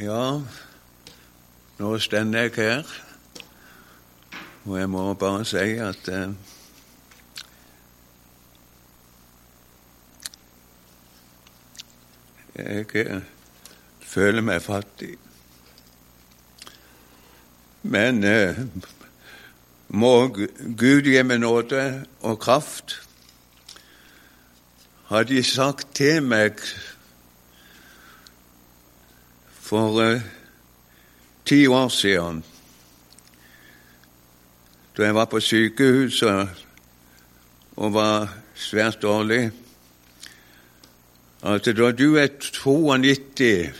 Ja, nå stender jeg her, og jeg må bare si at eh, jeg eh, føler meg fattig. Men eh, må Gud gi meg nåde og kraft. Har de sagt til meg for uh, ti år siden, da jeg var på sykehuset og var svært dårlig, at da du er 92,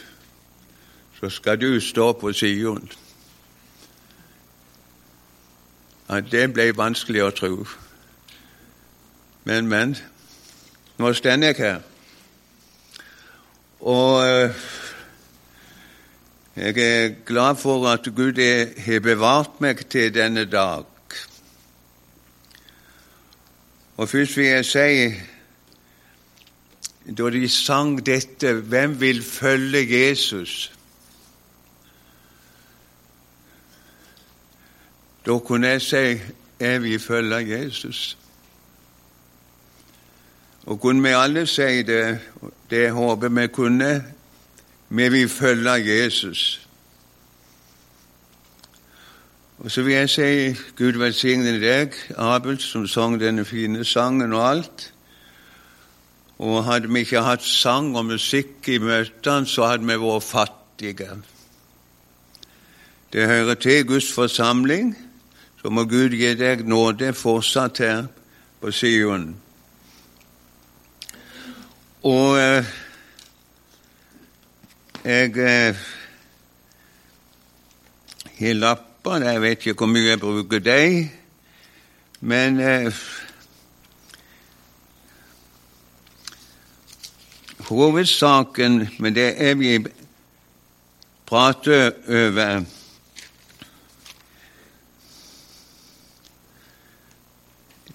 så skal du stå på siden. At det ble vanskelig å tro. Men, men. Nå står jeg her. Og uh, jeg er glad for at Gud har bevart meg til denne dag. Og først vil jeg si, da de sang dette 'Hvem vil følge Jesus', da kunne jeg si 'Jeg vil følge Jesus'. Og kunne vi alle si det, det håper vi kunne, vi vil følge Jesus. Og så vil jeg si Gud velsigne deg, Abel, som sang denne fine sangen og alt. Og hadde vi ikke hatt sang og musikk i møtene, så hadde vi vært fattige. Det hører til Guds forsamling, så må Gud gi deg nåde fortsatt her på Sion. Og eh, jeg eh, har lapper, jeg vet ikke hvor mye jeg bruker dem, men eh, hovedsaken med det jeg vil prate over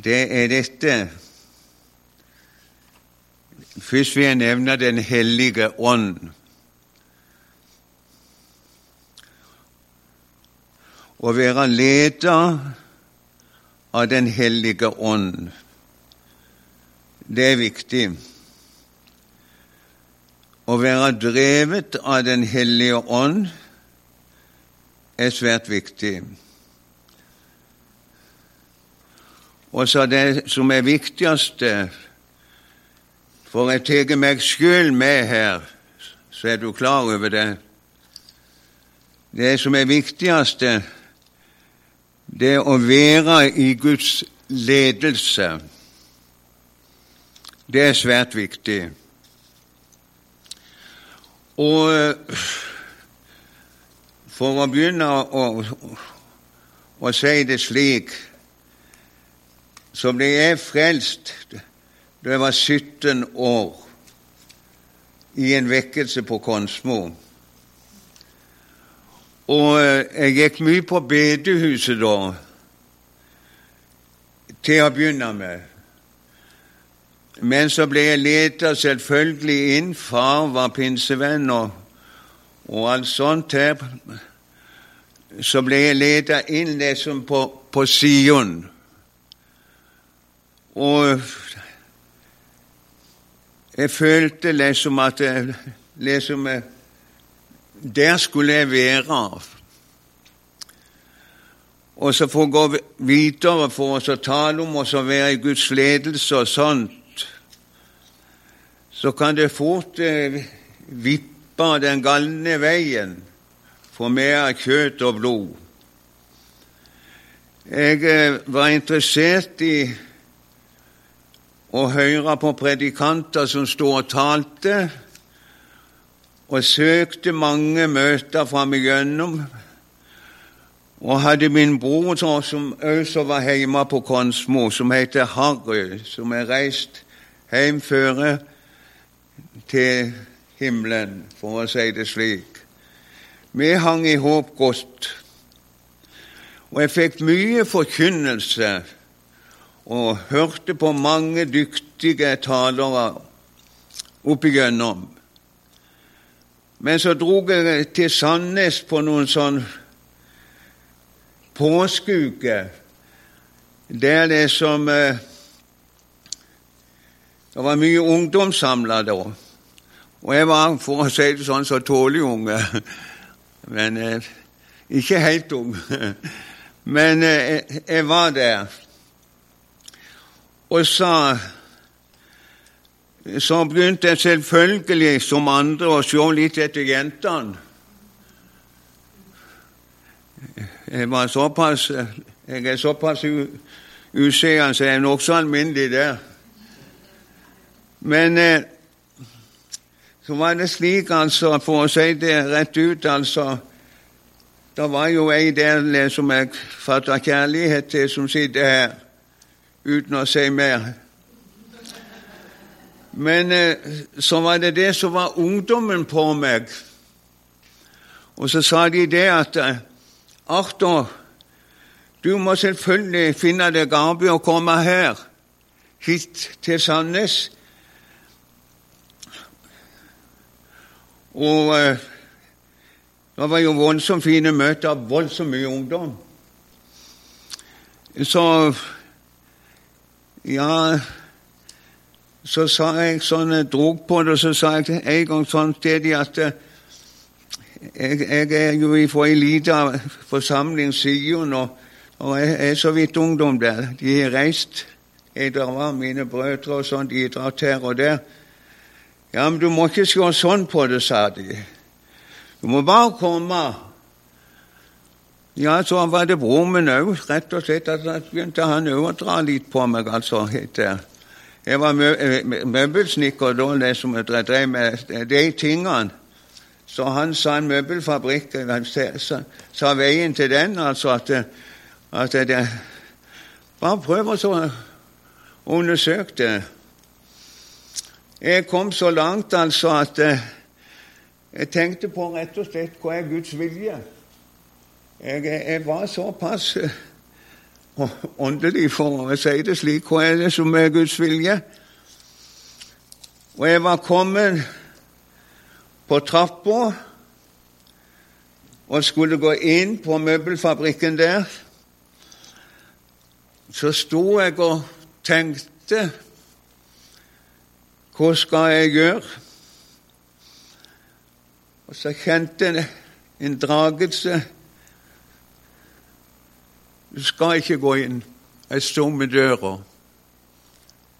det er dette Først vil jeg nevne Den hellige ånd. Å være leder av Den hellige ånd, det er viktig. Å være drevet av Den hellige ånd er svært viktig. Og så det som er viktigste For jeg tar meg sjøl med her, så er du klar over det. Det som er viktigste, det er å være i Guds ledelse. Det er svært viktig. Og for å begynne å, å si det slik, så ble jeg frelst da jeg var 17 år i en vekkelse på Konsmo. Og jeg gikk mye på bedehuset da, til å begynne med. Men så ble jeg leta selvfølgelig inn. Far var pinsevenn og, og alt sånt her. Så ble jeg leta inn liksom på, på Sion. Og jeg følte liksom at liksom, Der skulle jeg være. Og så for å gå videre for oss å tale om oss å være i Guds ledelse og sånt, så kan det fort eh, vippe den galne veien for mer kjøtt og blod. Jeg eh, var interessert i å høre på predikanter som sto og talte, og søkte mange møter fram igjennom. Og hadde min bror som også var hjemme på Konsmo, som heter Harry, som er reist hjem føre til himmelen, for å si det slik. Vi hang i håp godt, og jeg fikk mye forkynnelse og hørte på mange dyktige talere opp igjennom. Men så drog jeg til Sandnes på noen sånn påskeuke, der det som eh, Det var mye ungdom samla da. Og jeg var, for å si det sånn, så tålig unge. Men eh, ikke helt ung. Men eh, jeg var der. Og så, så begynte jeg selvfølgelig, som andre, å se litt etter jentene. Jeg såpass jeg er såpass useende, så jeg er nokså alminnelig der. Men eh, så var det slik, altså, for å si det rett ut, altså Det var jo ei der som jeg fatta kjærlighet til, som sitter her, uten å si mer. Men eh, så var det det som var ungdommen på meg. Og så sa de det at eh, Arthur, du må selvfølgelig finne deg arbeid og komme her, hit til Sandnes. Og eh, det var jo voldsomt fine møter voldsomt mye ungdom. Så ja, så sa jeg sånn, jeg drog på det, så sa jeg en gang sånn dem at eh, jeg, jeg, er jo fra ei lita forsamling, Sion, og, og jeg er så vidt ungdom der. De har reist. Jeg der var mine brødre og sånn, de drar her og der. Ja, men du må ikke se sånn på det, sa de. Du må bare komme. Ja, så var det bror min òg, rett og slett. at begynte han òg å dra litt på meg, altså. Etter. Jeg var møbelsnekker da, det som jeg drev med de tingene. Så han sa en møbelfabrikk Han sa, sa veien til den, altså at, at det, Bare prøv å undersøke det. Jeg kom så langt altså at eh, jeg tenkte på rett og slett hva er Guds vilje. Jeg, jeg var såpass åndelig, for å si det slik. Hva er det som er Guds vilje? Og jeg var kommet på trappa og skulle gå inn på møbelfabrikken der. Så sto jeg og tenkte Hva skal jeg gjøre? Og så kjente jeg en dragelse. Du skal ikke gå inn. Jeg sto med døra.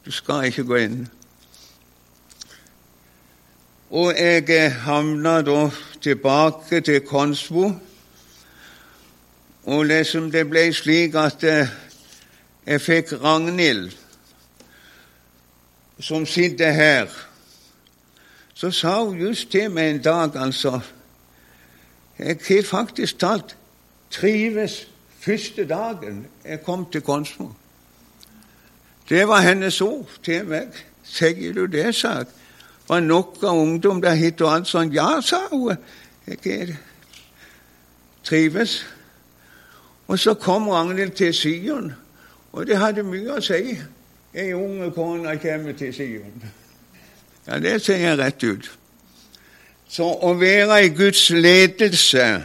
Du skal ikke gå inn. Og jeg havna da tilbake til Konsvo. Og liksom det ble slik at eh, jeg fikk Ragnhild, som sitter her. Så sa hun just til meg en dag, altså Jeg har faktisk talt trives første dagen jeg kom til Konsmo. Det var hennes ord til meg. Sier du det, sa jeg var nok av ungdom der hit og alt sånn. Ja, sa hun, jeg trives. Og så kom Ragnhild til Sion, og det hadde mye å si. Ei unge kone kommer til Sion. Ja, det sier jeg rett ut. Så å være i Guds ledelse,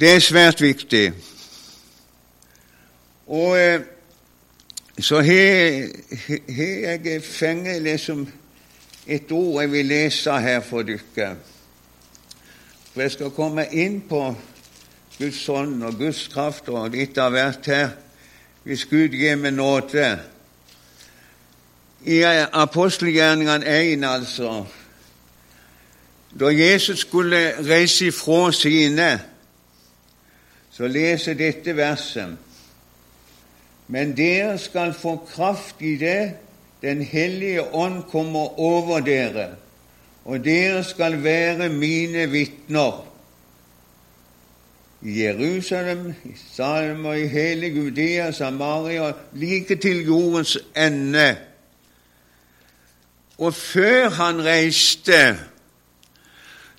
det er svært viktig. Og eh, så har jeg fengt liksom et ord jeg vil lese her for dere. For jeg skal komme inn på Guds ånd og Guds kraft og litt av hvert her, hvis Gud gir meg nåde. I apostelgjerningene 1, altså, da Jesus skulle reise ifra sine, så leser dette verset men dere skal få kraft i det Den hellige ånd kommer over dere, og dere skal være mine vitner i Jerusalem, i Salem og i hele Gudea, Samaria, like til jordens ende. Og før han reiste,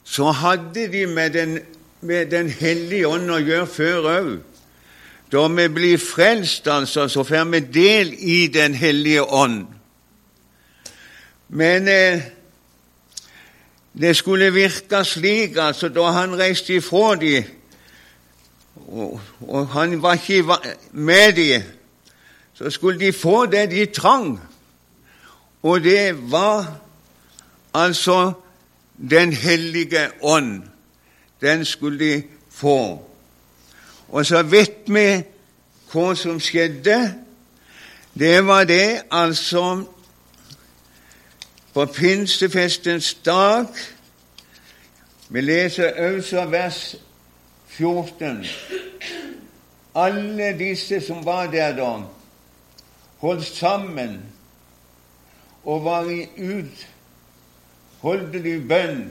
så hadde de med Den, med den hellige ånd å gjøre før òg. Da vi blir frelst, altså, så får vi del i Den hellige ånd. Men eh, det skulle virke slik altså da han reiste ifra dem, og, og han var ikke med dem, så skulle de få det de trang. Og det var altså Den hellige ånd. Den skulle de få. Og så vet vi hva som skjedde. Det var det altså på pinsefestens dag. Vi leser også vers 14. Alle disse som var der da, holdt sammen og var i ut, holdt de bønn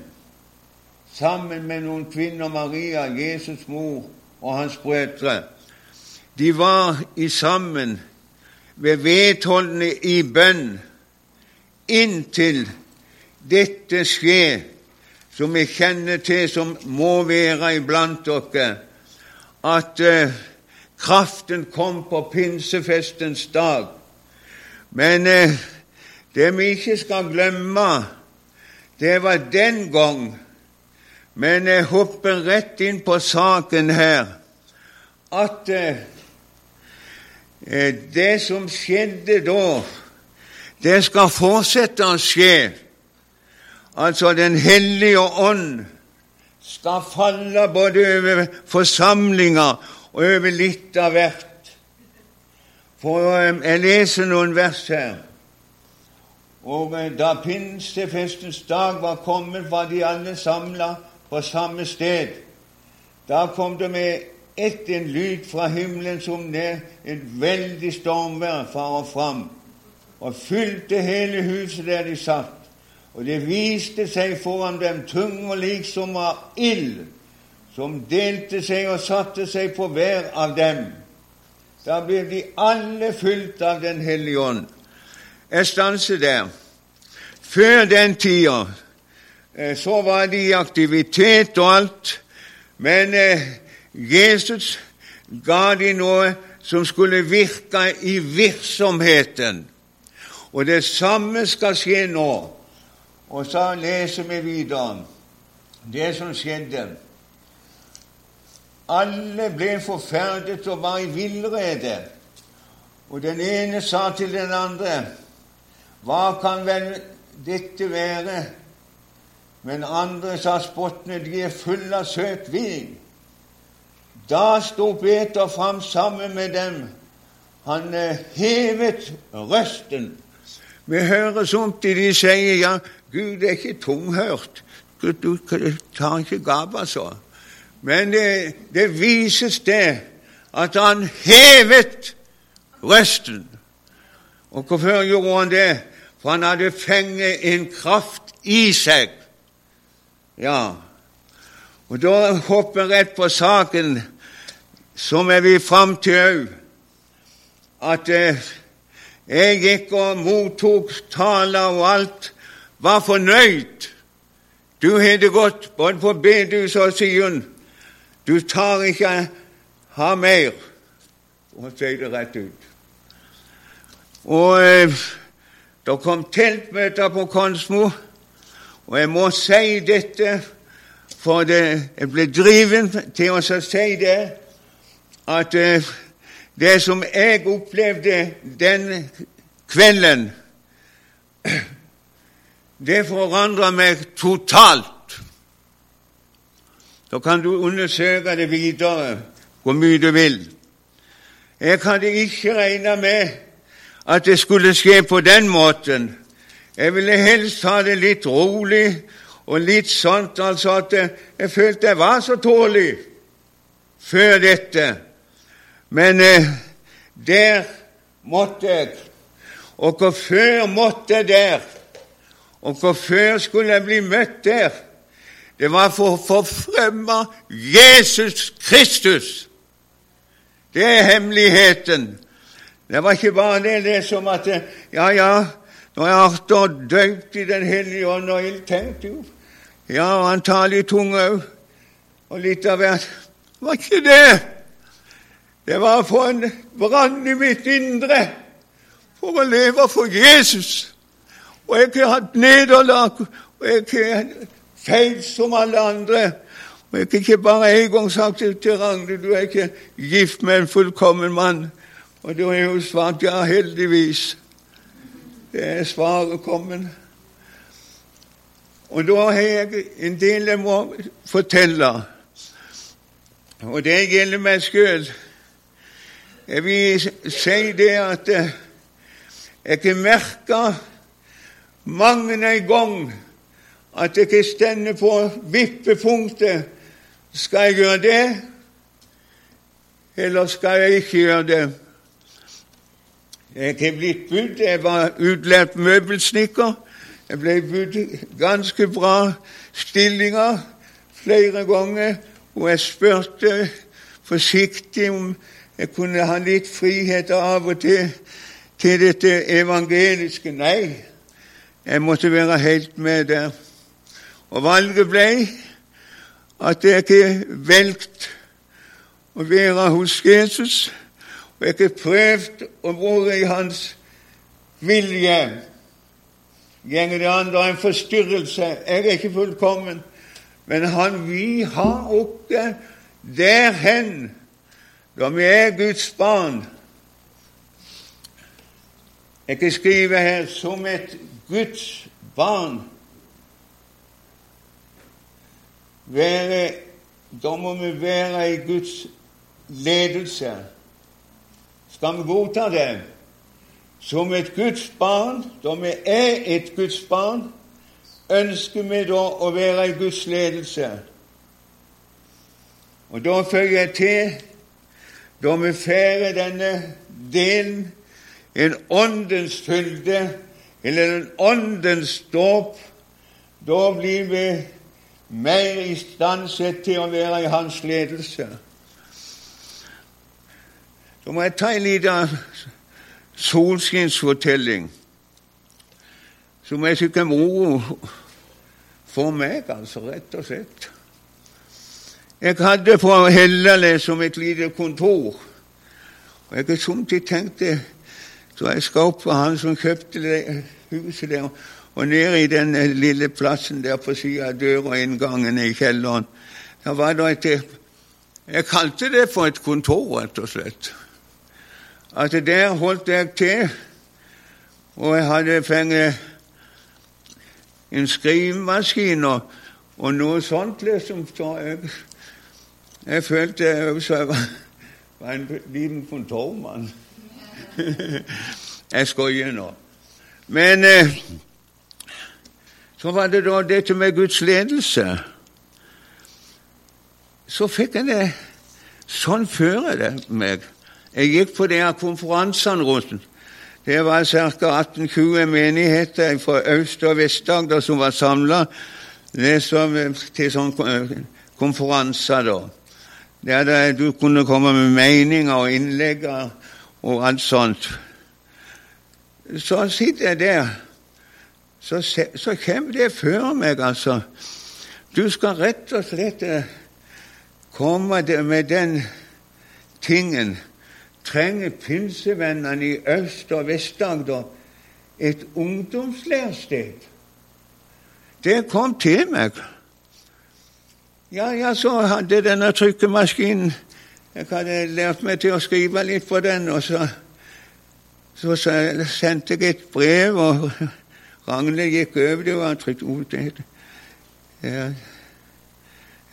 sammen med noen kvinner, Maria, Jesus' mor og hans brødre. De var i sammen ved vedholdende i bønn inntil dette skjer, som vi kjenner til som må være iblant dere, at uh, kraften kom på pinsefestens dag. Men uh, det vi ikke skal glemme, det var den gang. Men jeg hopper rett inn på saken her, at eh, det som skjedde da det skal fortsette å skje. Altså Den hellige ånd skal falle både over forsamlinger og over litt av hvert. For eh, jeg leser noen vers her. Og eh, da pinsefestens dag var kommet, var de alle samla på samme sted. Da kom det med ett en lyd fra himmelen som ned, et veldig stormvær farer fram og fylte hele huset der de satt. Og det viste seg foran dem tung og liksom av ild, som delte seg og satte seg på hver av dem. Da ble de alle fylt av Den hellige ånd. Jeg stanser der. Før den tida så var de i aktivitet og alt, men eh, Jesus ga de noe som skulle virke i virksomheten. Og det samme skal skje nå. Og så leser vi videre det som skjedde. Alle ble forferdet og var i villrede. Og den ene sa til den andre, Hva kan vel dette være? Men andre sa spottene, de er fulle av søt vin. Da sto Peter fram sammen med dem. Han eh, hevet røsten vi hører sånt de sier ja, Gud er ikke tunghørt. Du, du tar ikke gap, så. Men det, det vises det at han hevet røsten. Og hvorfor gjorde han det? For han hadde fengt en kraft i seg. Ja, og da hopper jeg rett på saken, som er vi fram til òg, at eh, jeg gikk og mottok taler og alt, var fornøyd. Du har det godt både på bedehuset og Sion. Du tar ikke ha mer. Og si det rett ut. Og eh, det kom teltmøter på Konsmo, og jeg må si dette, for det, jeg ble driven til å si det, at eh, det som jeg opplevde den kvelden, det forandra meg totalt. Da kan du undersøke det videre hvor mye du vil. Jeg hadde ikke regna med at det skulle skje på den måten. Jeg ville helst ha det litt rolig og litt sånt, altså at jeg følte jeg var så tålig før dette. Men eh, der måtte jeg, og hvor før måtte jeg der, og hvor før skulle jeg bli møtt der. Det var for å forfremme Jesus Kristus. Det er hemmeligheten. Det var ikke bare det, det som at Ja, ja, nå har stått døpt i Den hellige ånd og ild. tenkt jo Ja, i tunge òg, og litt av hvert. Var ikke det. Det var for en brann i mitt indre for å leve for Jesus. Og jeg har hatt nederlag, og jeg har feil som alle andre. Og Jeg har ikke bare en gang sagt til Ragnhild du er ikke gift med en fullkommen mann. Og da har hun svart ja, heldigvis. Det er svaret kommet. Og da har jeg en del jeg må fortelle. Og det gjelder meg sjøl. Jeg vil si det at jeg har merka mange en gang at jeg stender på vippepunktet. Skal jeg gjøre det, eller skal jeg ikke gjøre det? Jeg er blitt budd. Jeg var utlært møbelsnekker. Jeg ble budd ganske bra stillinger flere ganger, og jeg spurte forsiktig om jeg kunne ha litt frihet av og til til dette evangeliske. Nei, jeg måtte være helt med der. Og valget ble at jeg ikke valgte å være hos Jesus, og jeg har prøvd å være i hans vilje. Gjenger det andre en forstyrrelse. Jeg er ikke fullkommen, men han vil ha oss derhen da vi er Guds barn. Jeg kan skrive her 'som et Guds barn'. være, da må vi være i Guds ledelse. Skal vi godta det? Som et Guds barn, da vi er et Guds barn, ønsker vi da å være i Guds ledelse. Og da føyer jeg til, da vi feirer denne delen, en åndens fylde, eller en åndens dåp, da blir vi mer i stand til å være i hans ledelse. Så må jeg ta en liten solskinnsfortelling som jeg syns er moro for meg, altså, rett og slett. Jeg hadde på Hellale som et lite kontor, og jeg har samtidig tenkt det så jeg skal opp på han som kjøpte det huset der, og ned i den eh, lille plassen der på siden av døra inngangen i kjelleren der var det et Jeg kalte det for et kontor, rett og slett. At der holdt jeg til, og jeg hadde fengt en skrivemaskin og, og noe sånt, liksom. Så jeg, jeg følte jeg var, var en liten kontormann. jeg skoier nå. Men eh, så var det da dette med Guds ledelse. Så fikk jeg det sånn føre det meg. Jeg gikk på de her konferansene rundt. Det var ca. 18-20 menigheter fra Øst- og Vest-Agder som var samla til sånne konferanser. da. Der du kunne komme med meninger og innlegg og alt sånt. Så sitter jeg der så, så kommer det før meg, altså. Du skal rett og slett eh, komme med den tingen. Trenger pinsevennene i Øst- og Vest-Agder et ungdomslærsted? Det kom til meg. Ja, ja, så hadde denne trykkemaskinen Jeg hadde lært meg til å skrive litt på den, og så, så, så sendte jeg et brev. og Ragnhild gikk over det, og han trykte ut det. Ja,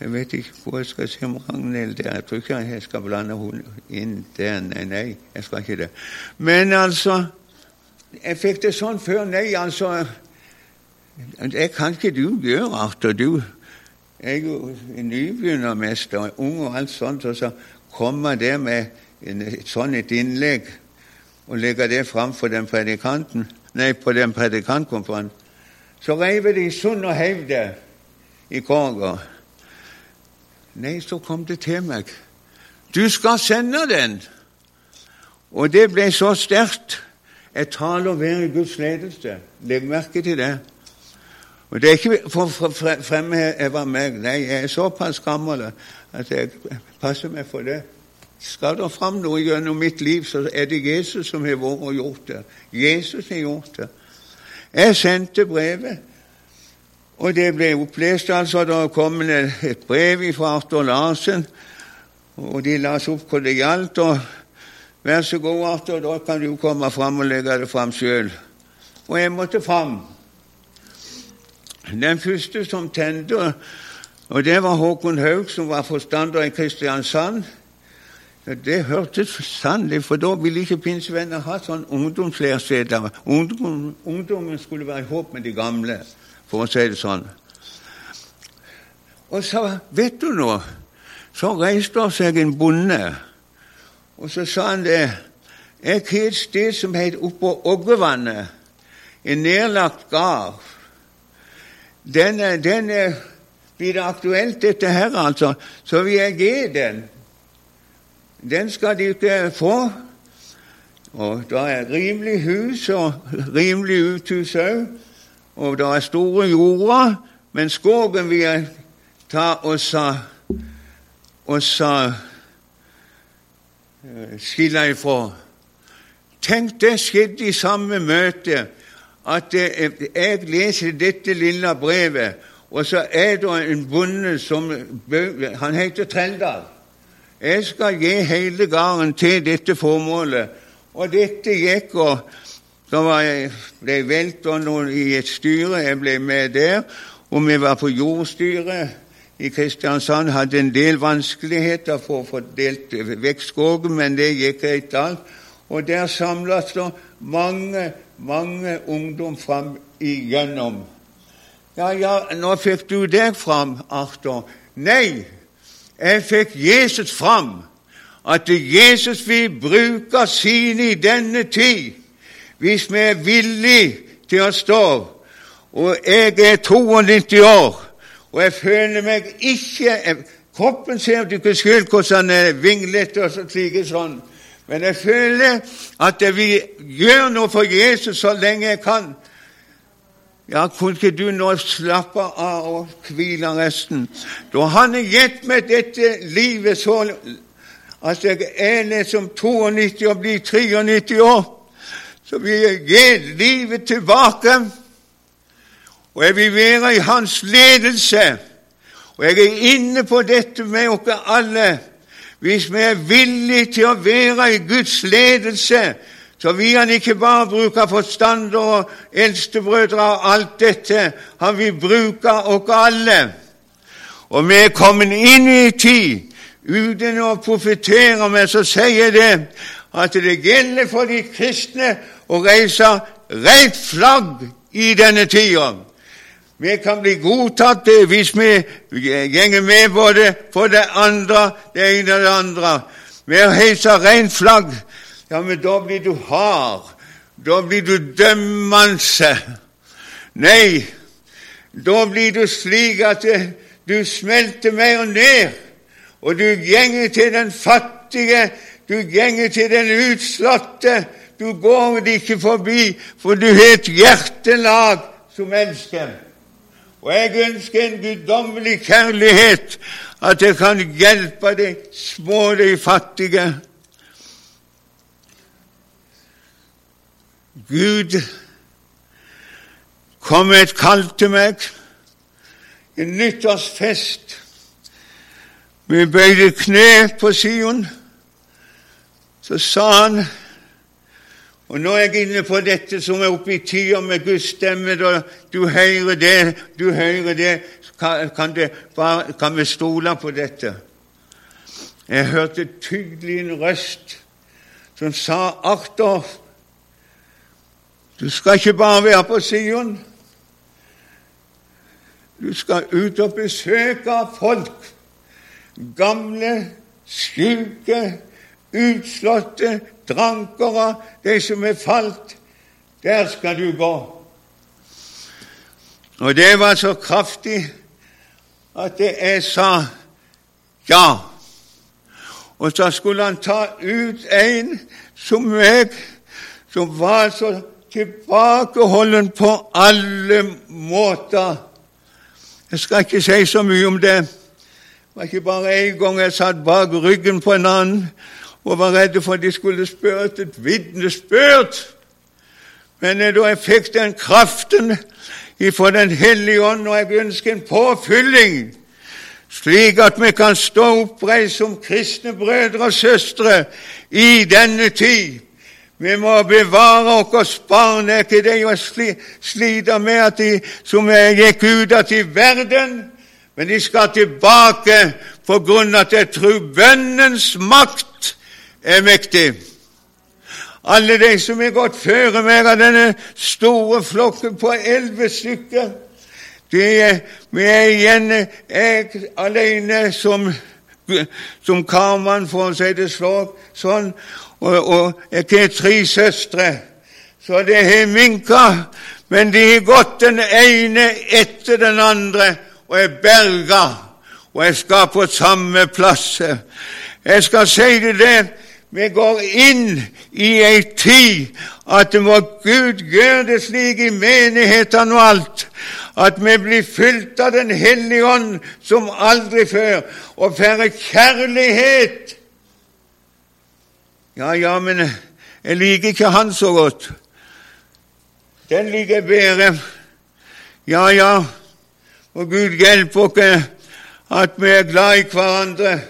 jeg vet ikke hvor jeg skal se om Ragnhild der. Jeg tror ikke jeg skal blande henne inn der. Nei, nei, jeg skal ikke det. Men altså Jeg fikk det sånn før. Nei, altså Det kan ikke du gjøre, Arthur. Du er jo nybegynnermester, ung og alt sånt, og så kommer der med et sånn et innlegg og legger det fram for den predikanten nei, på den predikantkonferansen, så reiv de sund og heiv det i korga. Nei, så kom det til meg. Du skal sende den! Og det ble så sterkt. Jeg taler være i Guds ledelse. Legg merke til det. Og Det er ikke for å fremheve meg. Nei, jeg er såpass gammel at jeg passer meg for det. Skal det fram noe gjennom mitt liv, så er det Jesus som har vært og gjort det. Jesus har gjort det. Jeg sendte brevet, Og det ble opplest, altså. Da kom det et brev fra Arthur Larsen, og de las opp hvor det gjaldt. og Vær så god, Arthur, da kan du komme fram og legge det fram sjøl. Og jeg måtte fram. Den første som tente, og det var Håkon Haug, som var forstander i Kristiansand. Det hørtes sannelig, for da ville ikke pinsevenner ha sånn ungdomsleirsedler. Ungdom, ungdommen skulle være i håp med de gamle, for å si det sånn. Og så, vet du nå, så reiste det seg en bonde, og så sa han det Jeg har et sted som heter Oppå Oggevannet, en nedlagt gard. Den, den blir det aktuelt, dette her, altså, så vil jeg gi den. Den skal de ikke få. Og det er rimelig hus og rimelig uthus òg. Og det er store jorder, men skogen vil jeg ta og sa, og sa eh, skille ifra. Tenk, det skjedde i samme møte at jeg leser dette lille brevet, og så er det en bonde som Han heter Treldal. Jeg skal gi hele gården til dette formålet. Og dette gikk, og var jeg, ble jeg valgt i et styre. Jeg ble med der. Og vi var på jordstyret i Kristiansand. Hadde en del vanskeligheter for å få delt vekk skogen, men det gikk greit alt. Og der samles det mange, mange ungdom fram igjennom. Ja, ja, nå fikk du deg fram, Arthur. Nei, jeg fikk Jesus fram, at Jesus vil bruke sine i denne tid, hvis vi er villige til å stå. Og jeg er 92 år, og jeg føler meg ikke Kroppen ser du ikke selv hvordan den er vinglete og slik sånn. Men jeg føler at jeg vil gjøre noe for Jesus så lenge jeg kan. Ja, kunne ikke du nå slappe av og hvile resten? Da han har gitt meg dette livet så at jeg er liksom 92 og blir 93 år, så vil jeg gi livet tilbake. Og jeg vil være i hans ledelse. Og jeg er inne på dette med dere alle. Hvis vi er villige til å være i Guds ledelse, så vil han ikke bare bruke forstander og eldstebrødre og alt dette. Han vil bruke oss alle. Og vi er kommet inn i tid uten å profetere, men så sier det at det gjelder for de kristne å reise rent flagg i denne tida. Vi kan bli godtatt hvis vi gjenger med både på det andre, det ene og det andre. Vi heise rent flagg ja, men da blir du hard. Da blir du dømmende. Nei, da blir du slik at du smelter mer ned, og du gjenger til den fattige, du gjenger til den utslåtte. Du går det ikke forbi, for du har et hjertelag som elsker. Og jeg ønsker en guddommelig kjærlighet, at jeg kan hjelpe de små, de fattige. Gud kom med et kall til meg, en nyttårsfest. Vi bøyde kne på Sion. Så sa han og nå er jeg inne på dette som er oppe i tida med Guds stemme. Da du hører det, du hører det, kan, det, kan vi stole på dette? Jeg hørte tydelig en røst som sa 'Arthur, du skal ikke bare være på Sion. Du skal ut og besøke folk. Gamle, syke, utslåtte, drankere, de som er falt. Der skal du gå. Og det var så kraftig at jeg sa ja. Og så skulle han ta ut en som meg, som var så tilbakeholden på alle måter. Jeg skal ikke si så mye om det. Det var ikke bare én gang jeg satt bak ryggen på en annen og var redde for at de skulle spørre et vitnesbyrd. Men da jeg fikk den kraften ifra Den hellige ånd, og jeg ønsker en påfylling, slik at vi kan stå oppreist som kristne brødre og søstre i denne tid. Vi må bevare oss barn. Er ikke det å slite med at de som gikk ut til verden, men de skal tilbake på grunn av at jeg tror bønnens makt er mektig. Alle de som er gått før meg av denne store flokken på elleve stykker de Vi er igjen jeg alene som, som karmann, for å si det sånn, og, og jeg har tre søstre. Så det har minka, men de har gått den ene etter den andre og er berga, og jeg skal på samme plass. Jeg skal si det der vi går inn i ei tid at må Gud gjøre det slik i menighetene og alt, at vi blir fylt av Den hellige ånd som aldri før, og får kjærlighet. Ja, ja, men jeg liker ikke Han så godt. Den liker jeg bedre. Ja, ja, og Gud hjelpe oss at vi er glad i hverandre.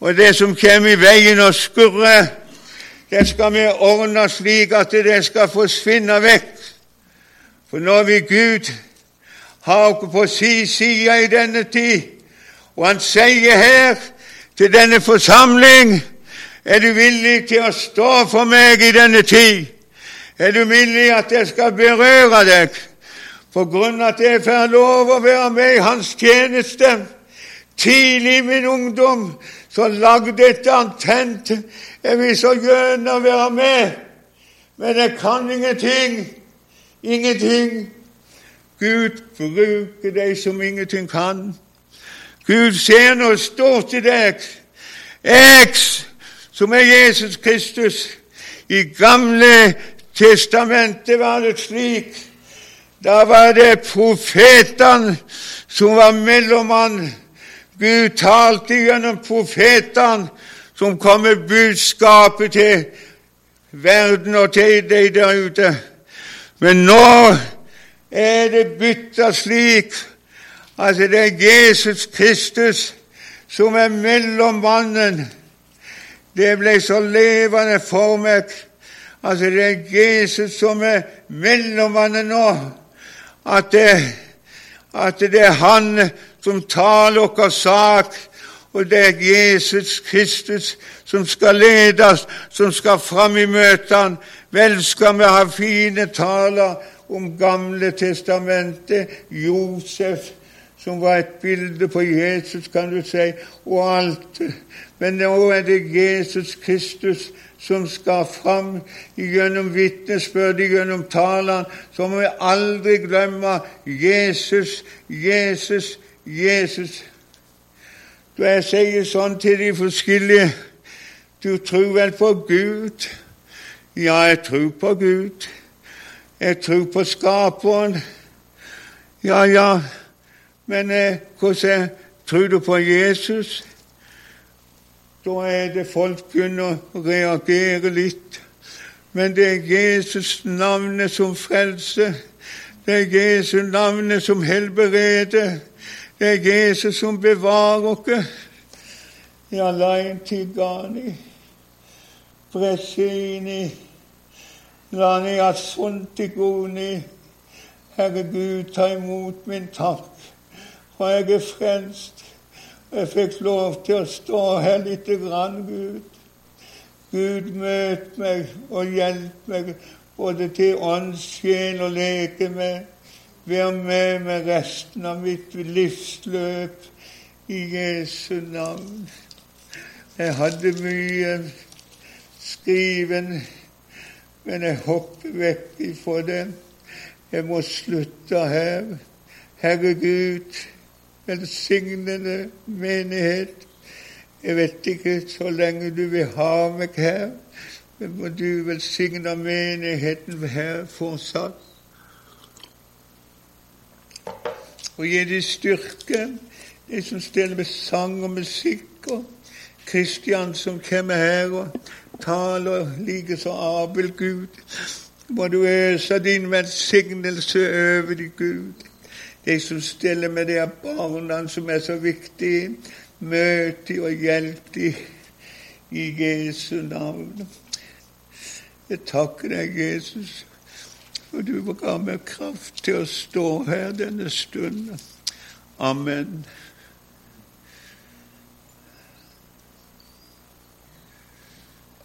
Og det som kommer i veien og skurrer, det skal vi ordne slik at det skal forsvinne vekk. For når vi Gud har oss på si side i denne tid, og Han sier her til denne forsamling Er du villig til å stå for meg i denne tid? Er du villig at jeg skal berøre deg? på grunn av at jeg får lov å være med i hans tjeneste. Tidlig i min ungdom så lagde et antent. Jeg vil så gjerne være med, men jeg kan ingenting. Ingenting. Gud bruker deg som ingenting kan. Gud ser noe stort i deg. Jeg, som er Jesus Kristus, i Gamle testamentet var det slik da var det profetene som var mellommann. Gud talte gjennom profetene som kom med budskapet til verden og til deg der ute. Men nå er det bytta slik at det er Jesus Kristus som er mellommannen. Det ble så levende for meg. Altså, det er Jesus som er mellommannen nå at det, at det er Han som taler vår sak, og det er Jesus Kristus som skal lede oss, som skal fram i møtene. Vel skal vi ha fine taler om Gamle testamentet, Josef, som var et bilde på Jesus, kan du si, og alt. Men nå er det Jesus Kristus som skal fram gjennom vitnesbyrdet, gjennom talene, så må vi aldri glemme Jesus, Jesus, Jesus. Da jeg sier sånn til de forskjellige Du tror vel på Gud? Ja, jeg tror på Gud. Jeg tror på Skaperen. Ja, ja, men eh, hvordan tror du på Jesus? Da er det folk begynner å reagere litt. Men det er Jesus navnet som frelser. Det er Jesus navnet som helbereder. Det er Jesus som bevarer oss. Ja, en tigani, bresini, lani asuntigoni. Herre Gud, ta imot min takk, for jeg er frelst. Jeg fikk lov til å stå her lite grann, Gud. Gud, møt meg og hjelp meg både til ånd, sjel og legeme. Vær med meg resten av mitt livsløp i Jesu navn. Jeg hadde mye skriven, men jeg hopper vekk ifra det. Jeg må slutte her. Herre Gud, velsignende menighet. Jeg vet ikke så lenge du vil ha meg her, men må du velsigne menigheten her fortsatt. Og gi dem styrke, de som stiller med sang og musikk, og Kristian som kommer her og taler, likeså Abel Gud. må du øse din velsignelse over dem, Gud. De som stiller med de barna som er så viktige. Møt dem og hjelp dem i Jesu navn. Jeg takker deg, Jesus, for du ga meg kraft til å stå her denne stunden. Amen.